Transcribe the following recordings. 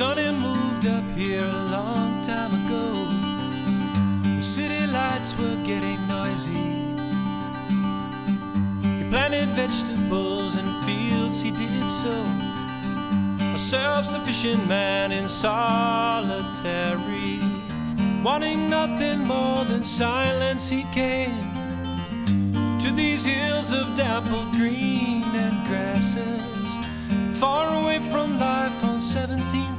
Sonny moved up here a long time ago. The city lights were getting noisy. He planted vegetables in fields, he did so. A self sufficient man in solitary. Wanting nothing more than silence, he came to these hills of dappled green and grasses, far away from life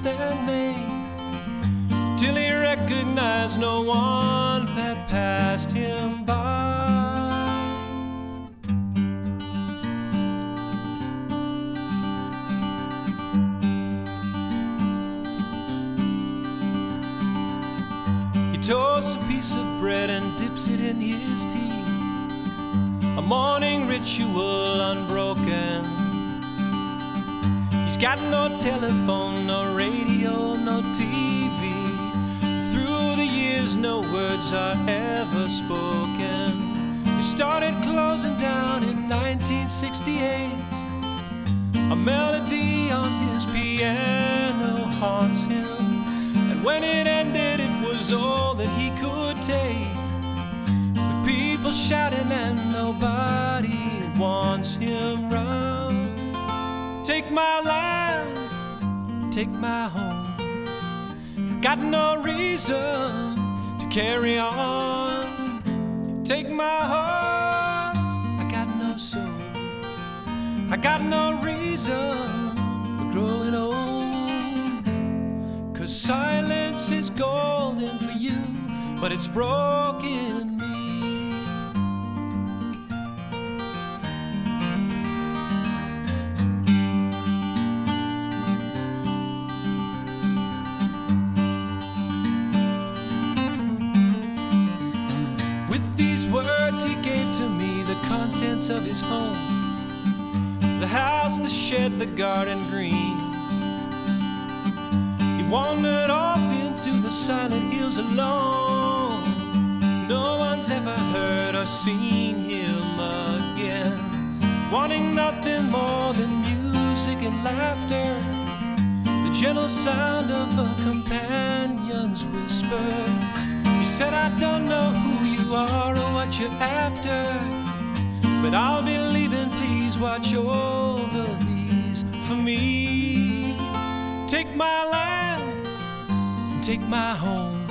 on 17th and Main, till he recognized no one that passed him by. He toasts a piece of bread and dips it in his tea a morning ritual unbroken. Got no telephone, no radio, no TV. Through the years, no words are ever spoken. He started closing down in 1968. A melody on his piano haunts him. And when it ended, it was all that he could take With people shouting and nobody wants him round. Take my land, take my home. Got no reason to carry on. Take my heart, I got no soul. I got no reason for growing old. Cause silence is golden for you, but it's broken his home the house, the shed, the garden green. He wandered off into the silent hills alone. No one's ever heard or seen him again. Wanting nothing more than music and laughter, the gentle sound of a companion's whisper. He said, I don't know who you are or what you're after. But I'll be leaving, please watch over these for me. Take my land, and take my home,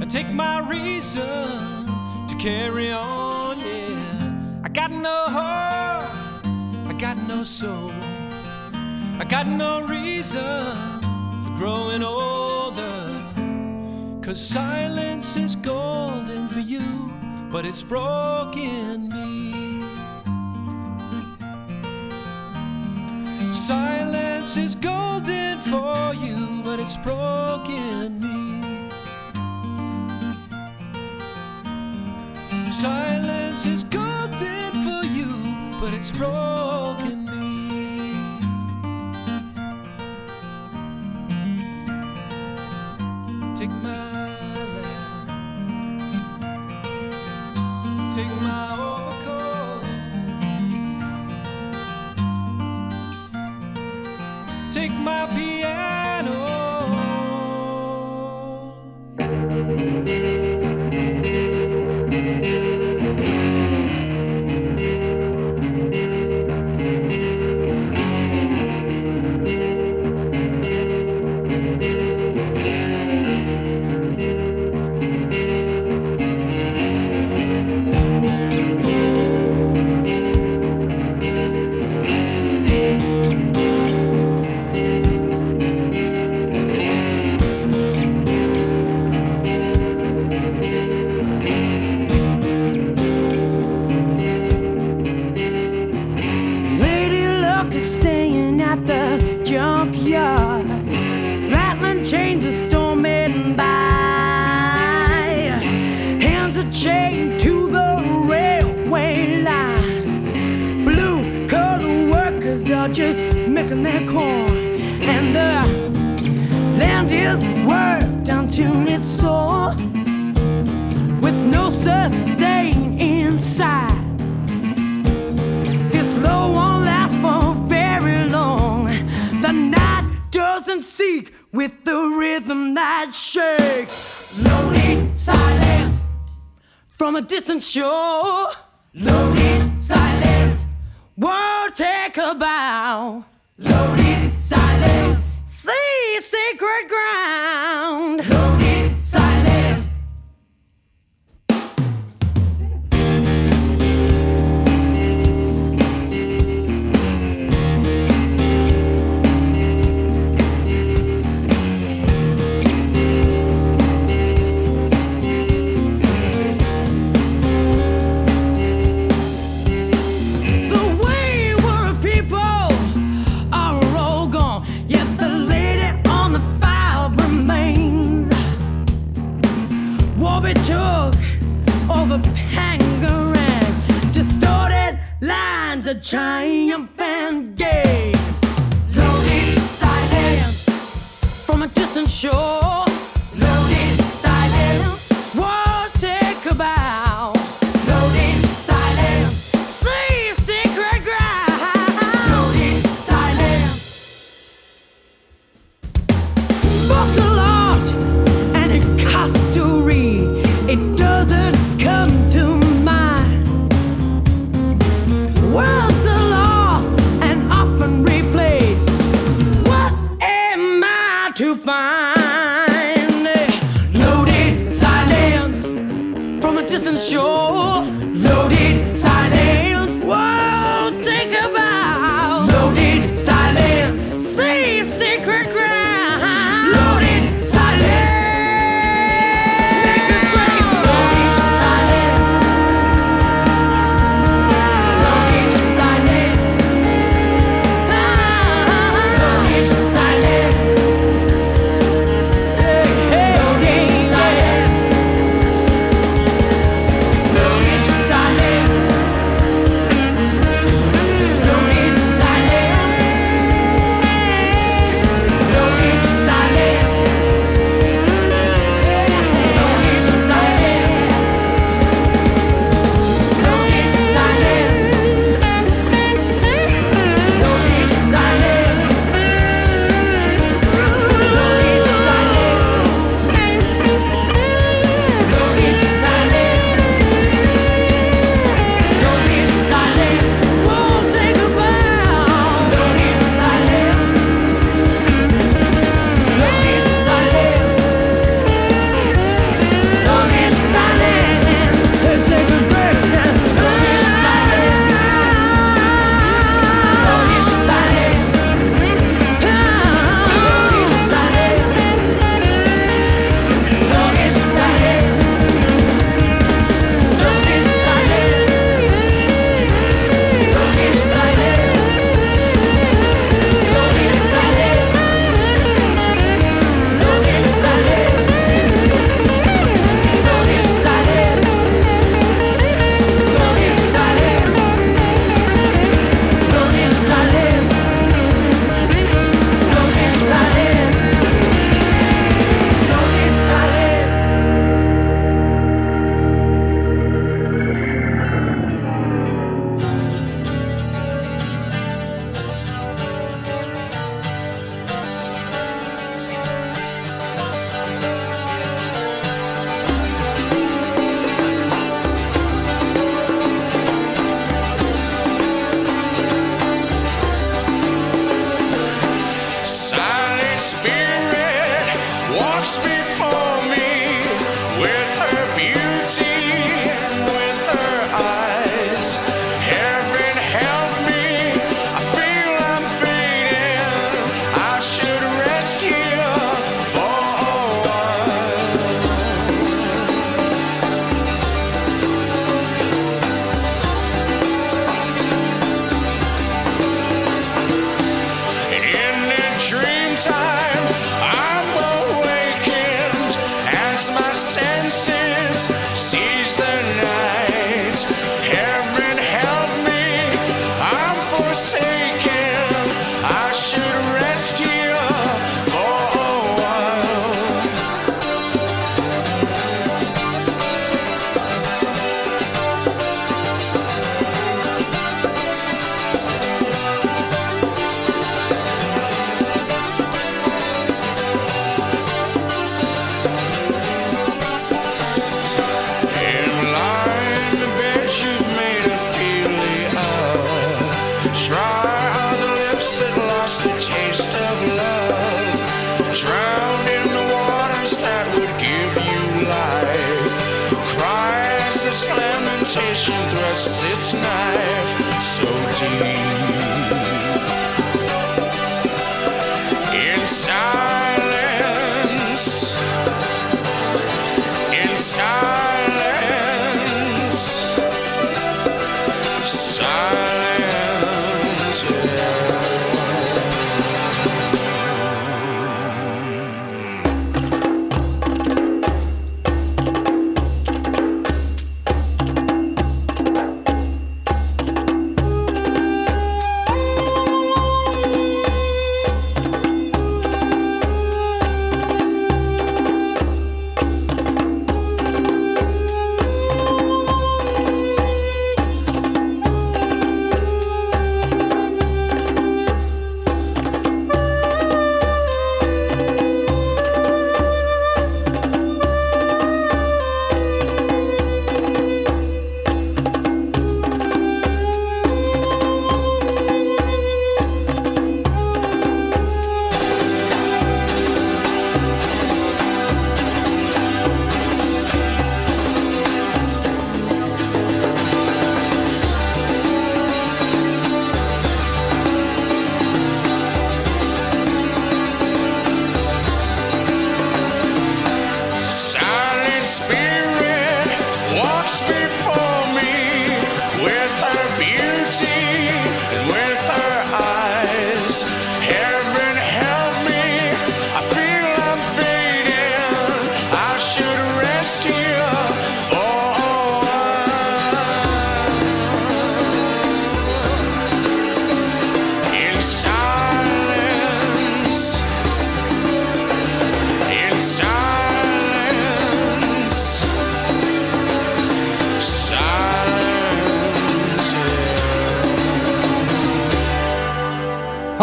and take my reason to carry on, yeah. I got no heart, I got no soul, I got no reason for growing older. Cause silence is golden for you, but it's broken Silence is golden for you, but it's broken me. Silence is golden for you, but it's broken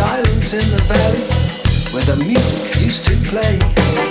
silence in the valley where the music used to play.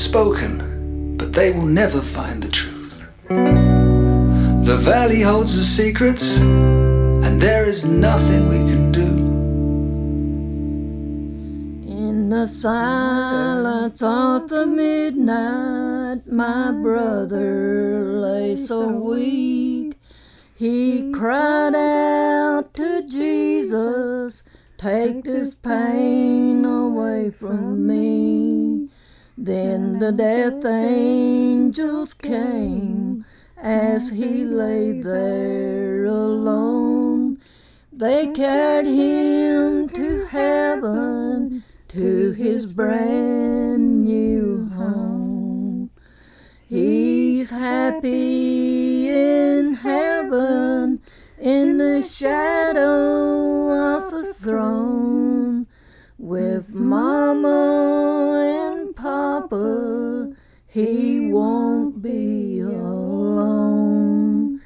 Spoken, but they will never find the truth. The valley holds the secrets, and there is nothing we can do. In the silence of the midnight, my brother lay so weak. He cried out to Jesus, Take this pain away from me. Then the death angels came as he lay there alone. They carried him to heaven, to his brand new home. He's happy in heaven, in the shadow of the throne, with Mama won't be alone.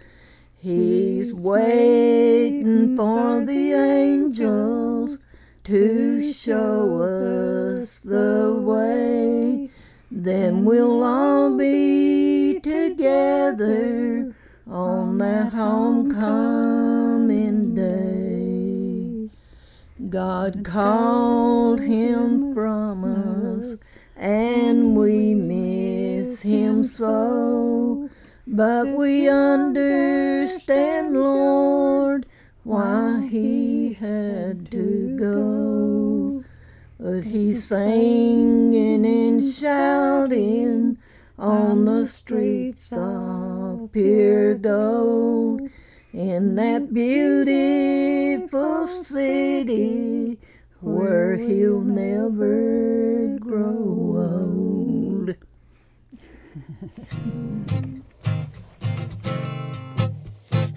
He's waiting for the angels to show us the way. Then we'll all be together on that homecoming day. God called him from us, and we miss him so. But we understand, Lord, why he had to go. But he's singing and shouting on the streets of gold in that beautiful city where he'll never grow old.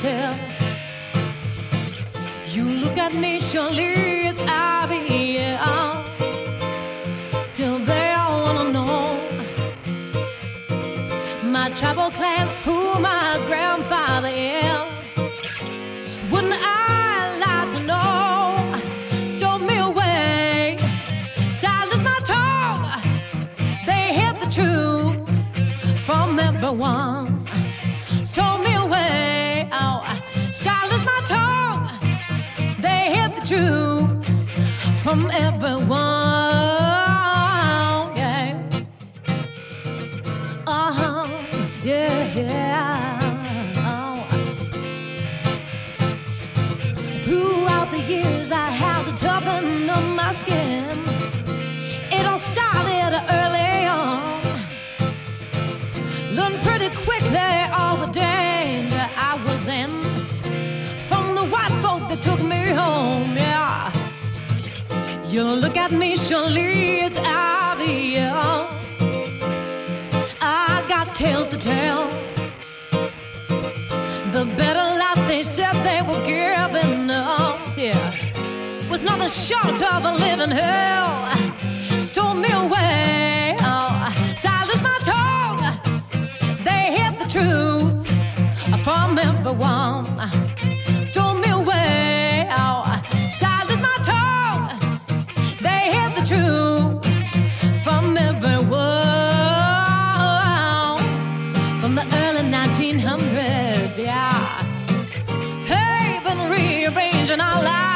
test. You look at me, surely it's obvious. Still, they all wanna know my tribal clan, who my grandfather is. Wouldn't I like to know? Stole me away, silenced my tongue. They hid the truth from everyone silenced my tongue. They hid the truth from everyone. Yeah. Uh huh. Yeah. yeah. Oh. Throughout the years, I had to toughen up my skin. It all started early on. Learned pretty quickly all the danger you look at me, surely it's obvious. I got tales to tell. The better life they said they were giving us, yeah, was nothing short of a living hell. Stole me away, oh, silenced my tongue they hid the truth from everyone. Stole me changing our lives.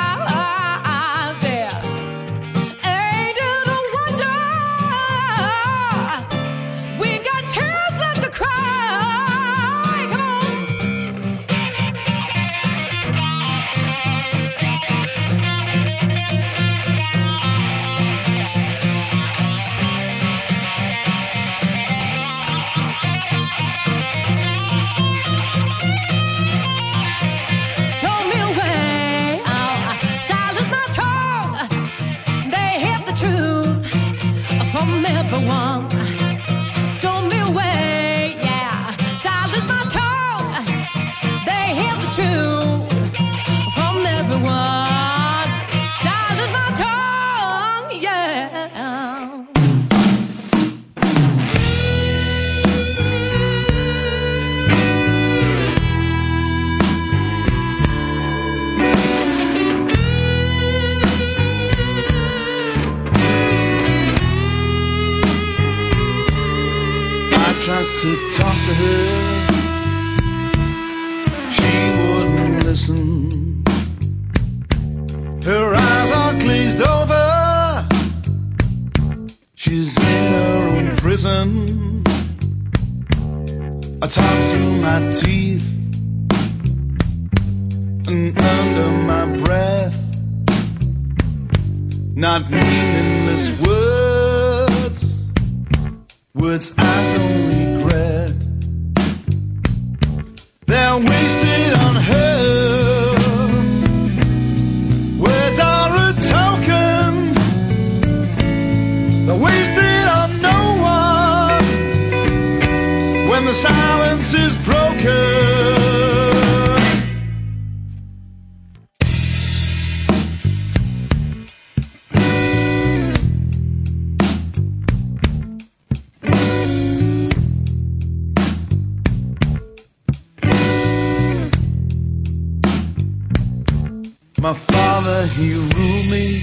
Father, he ruled me,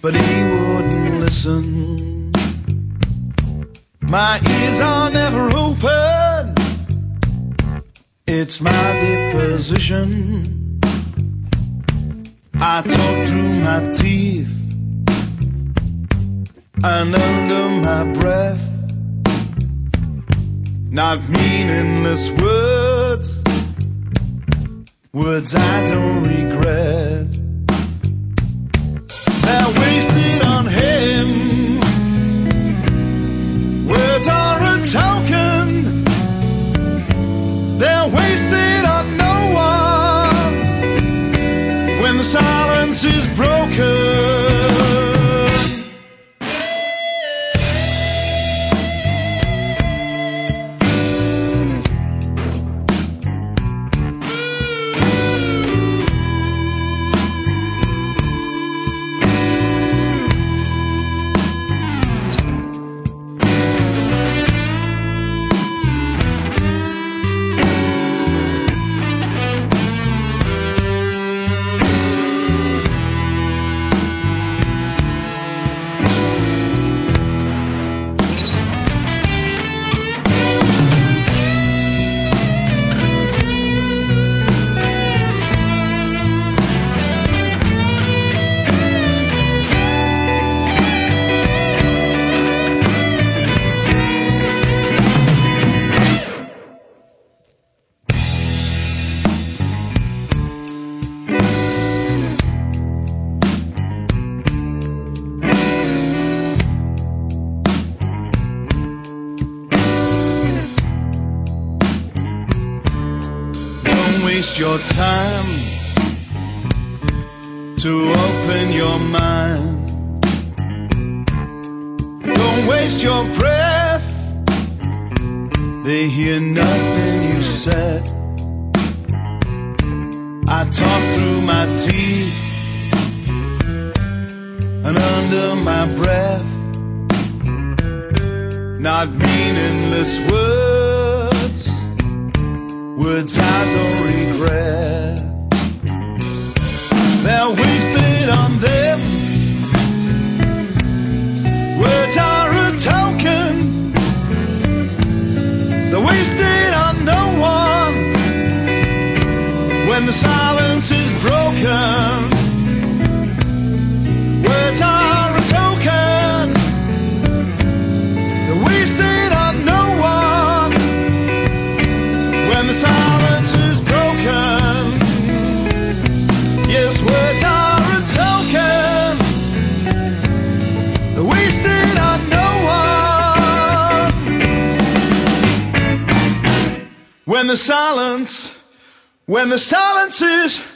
but he wouldn't listen. My ears are never open, it's my deposition. I talk through my teeth and under my breath, not meaningless words words I don't regret. They're wasted on him. Words are a token. They're wasted waste your time to open your mind. Don't waste your breath. They hear nothing you said. I talk through my teeth and under my breath. Not meaningless words words I don't regret. They're wasted on them. Words are a token. They're wasted on no one. When the silence is broken. When the silence, when the silence is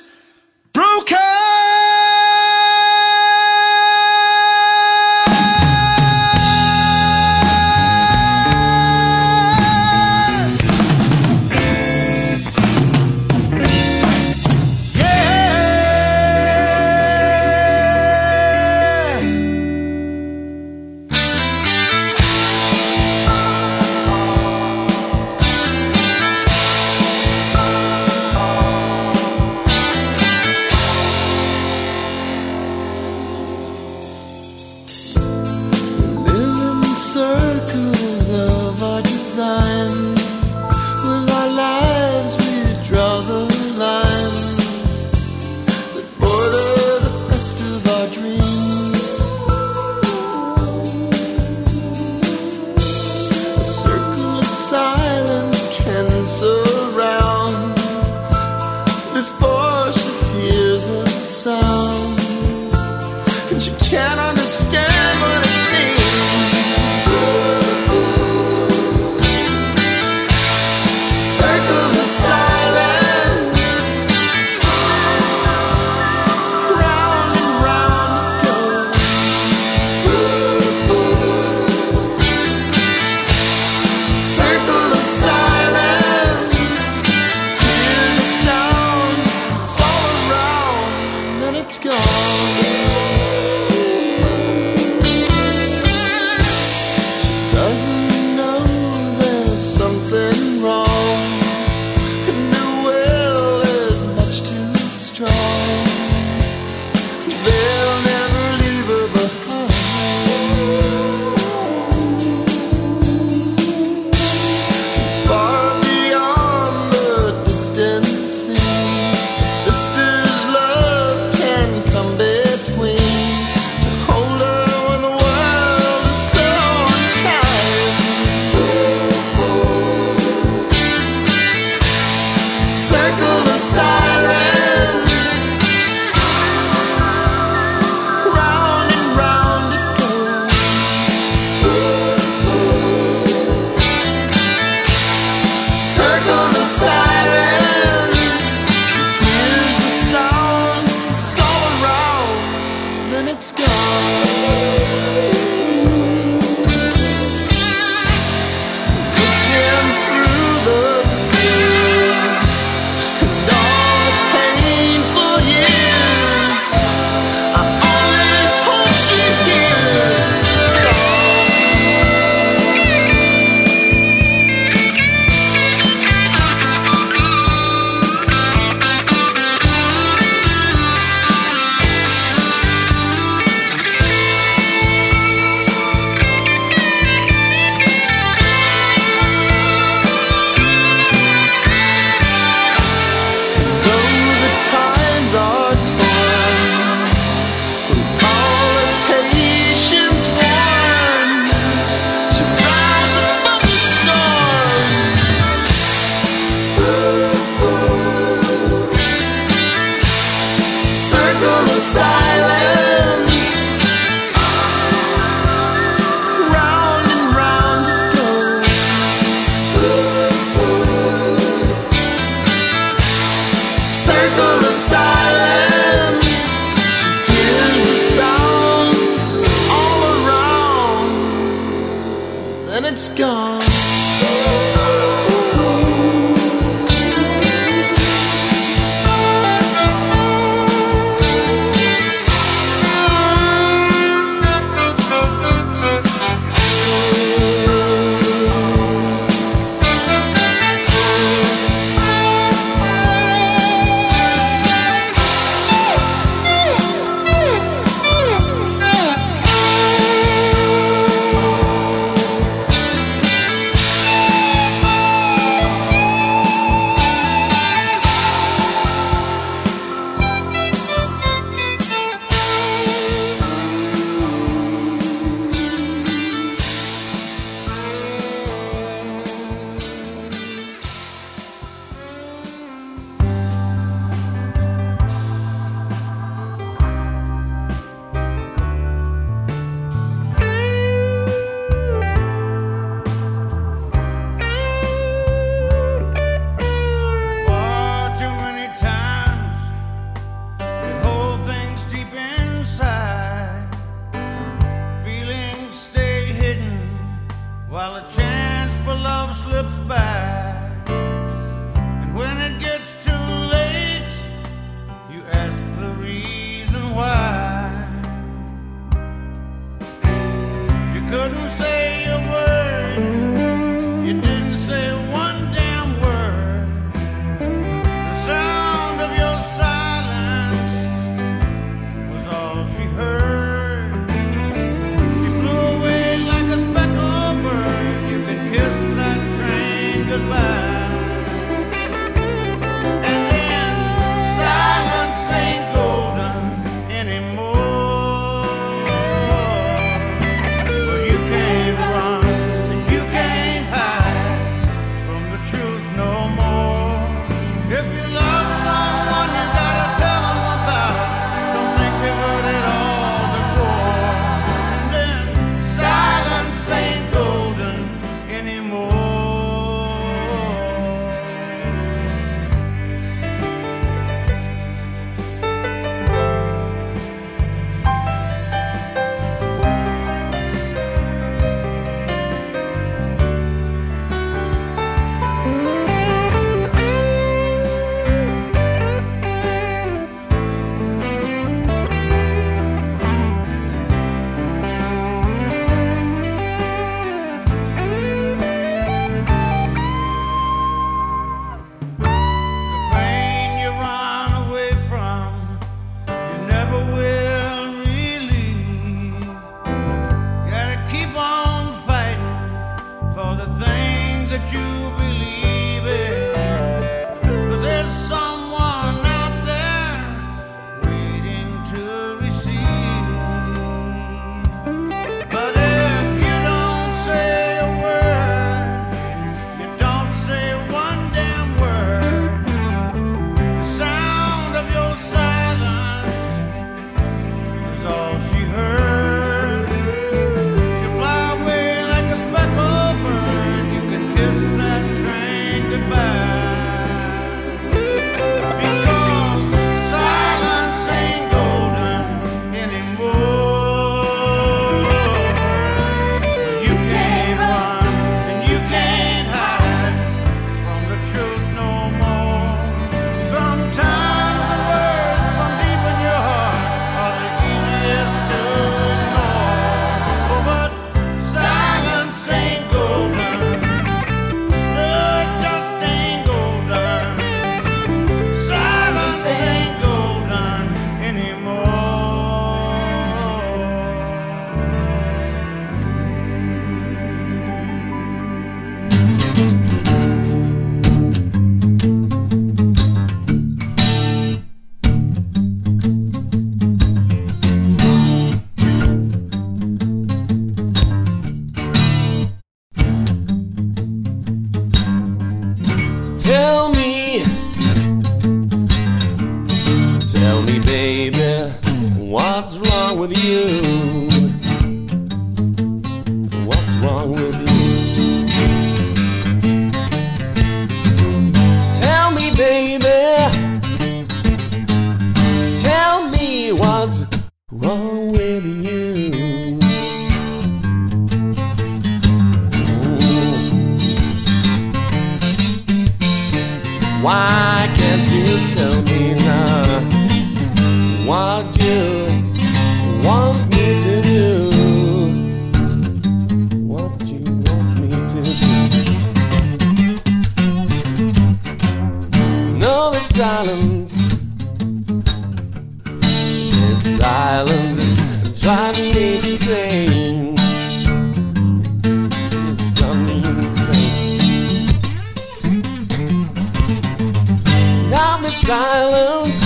the silence,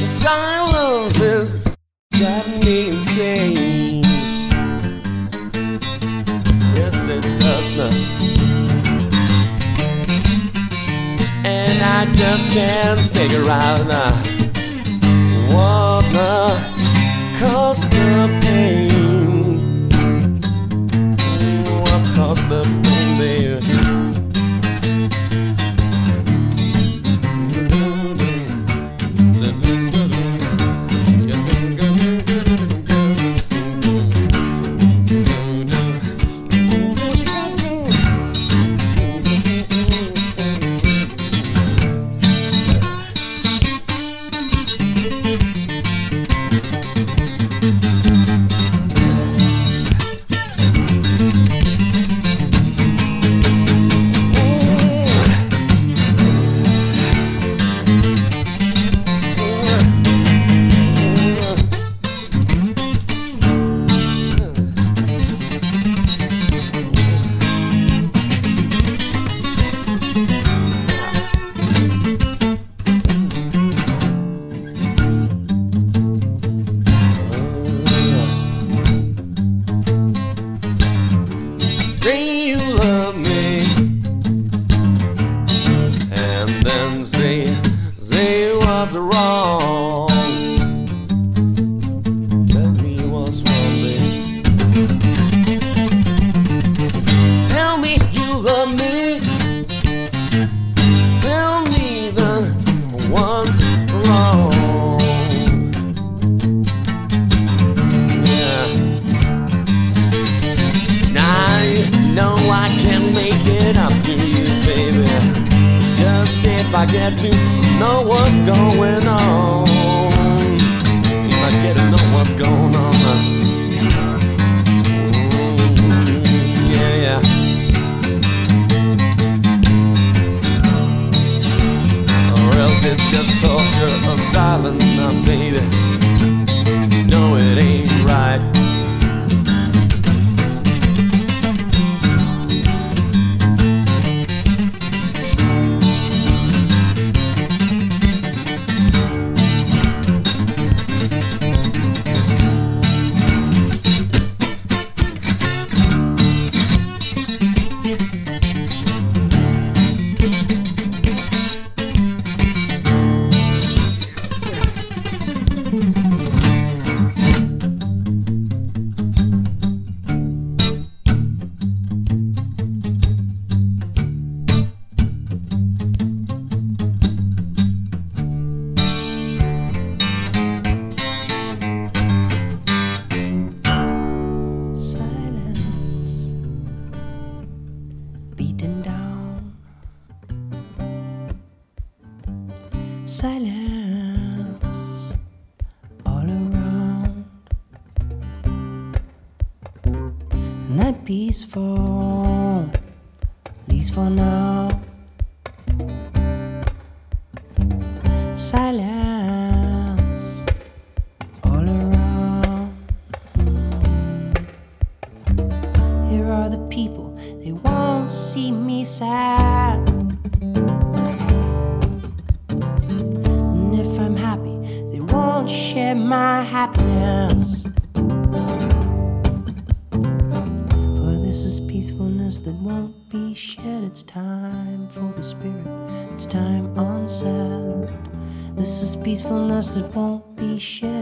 the silence is driving me insane. Yes, it does not. And I just can't figure out uh, what the caused the pain. What caused the pain, the people, they won't see me sad. And if I'm happy, they won't share my happiness. For this is peacefulness that won't be shared. It's time for the spirit, it's time unsaid. This is peacefulness that won't be shared.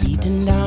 right. Beaten down.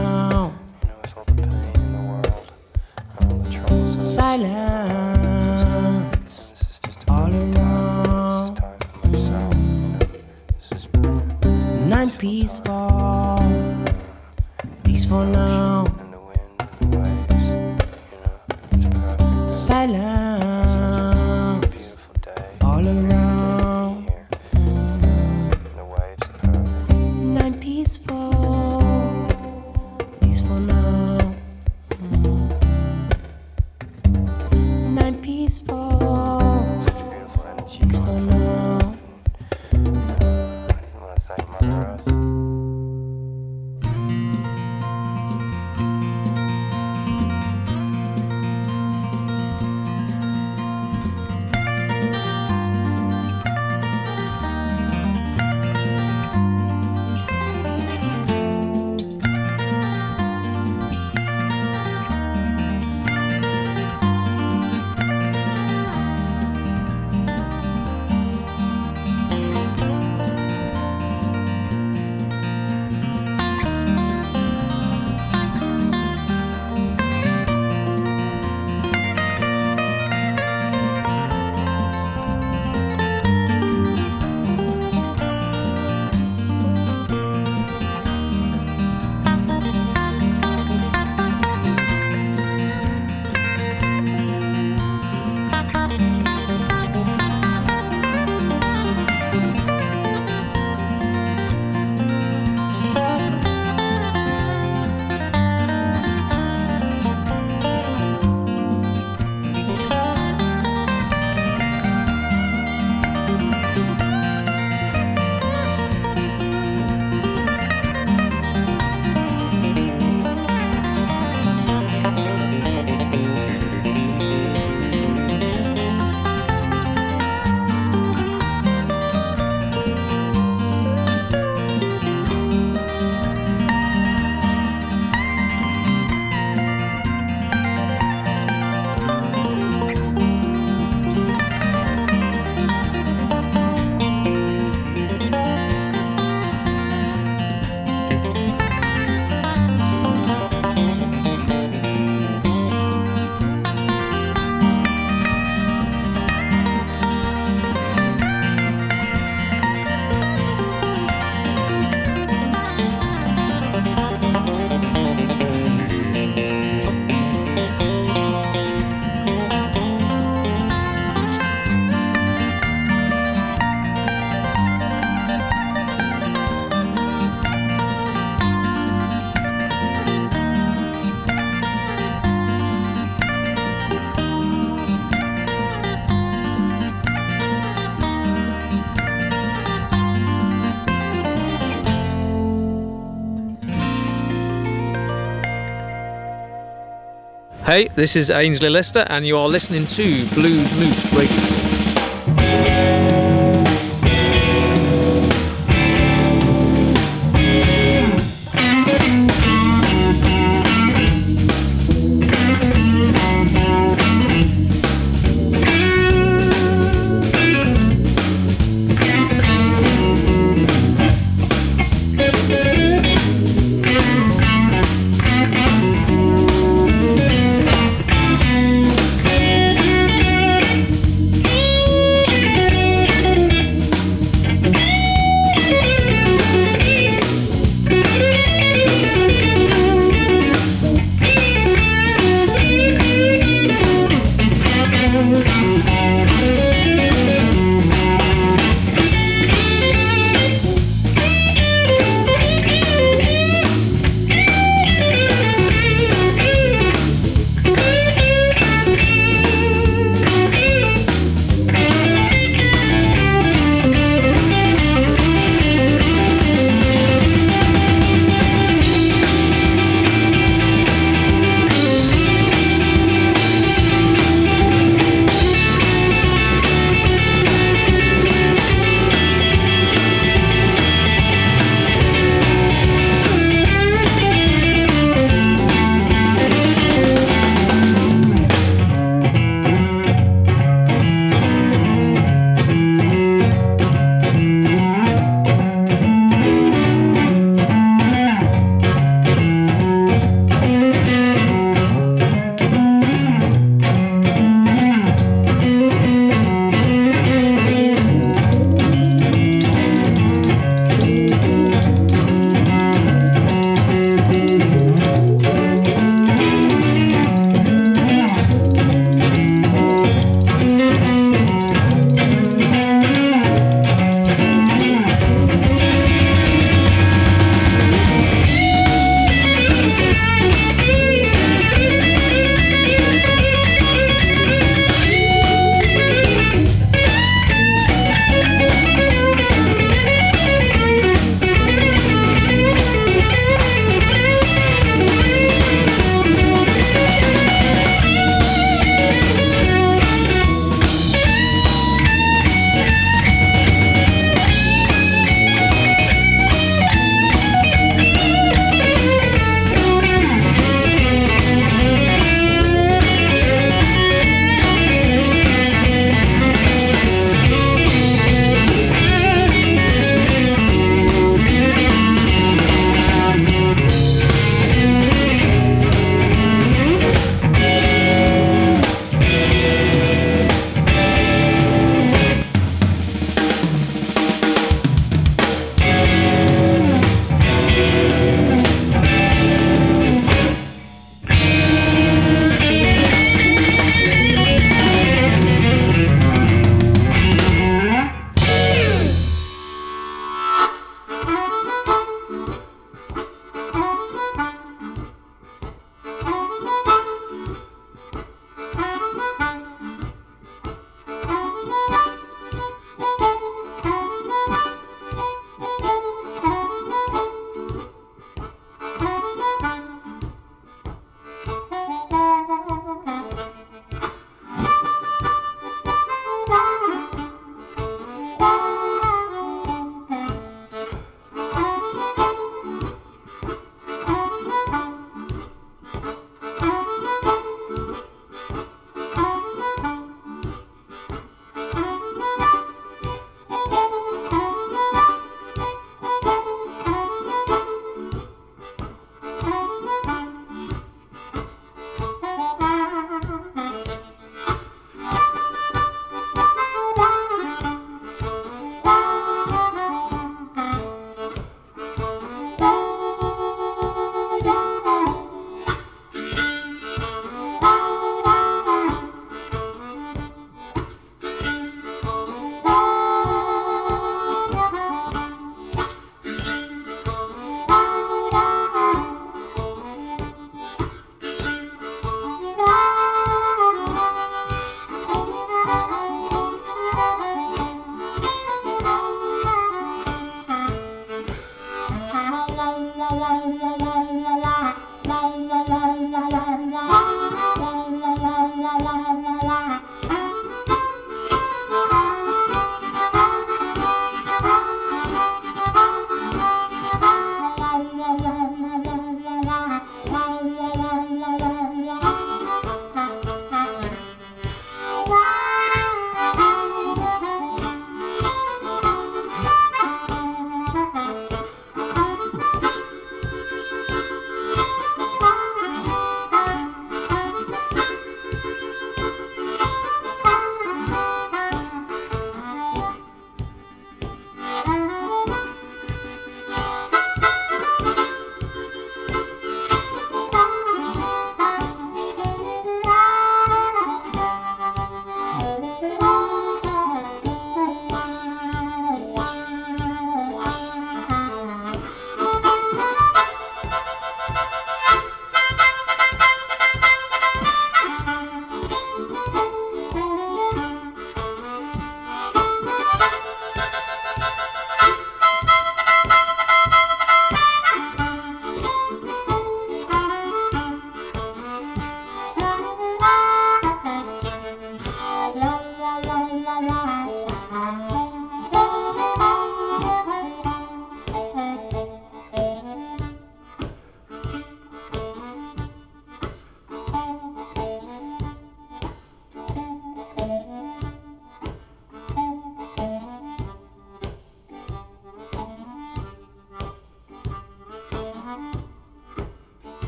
Hey, this is Aynsley Lister, and you are listening to Blues Moose Radio.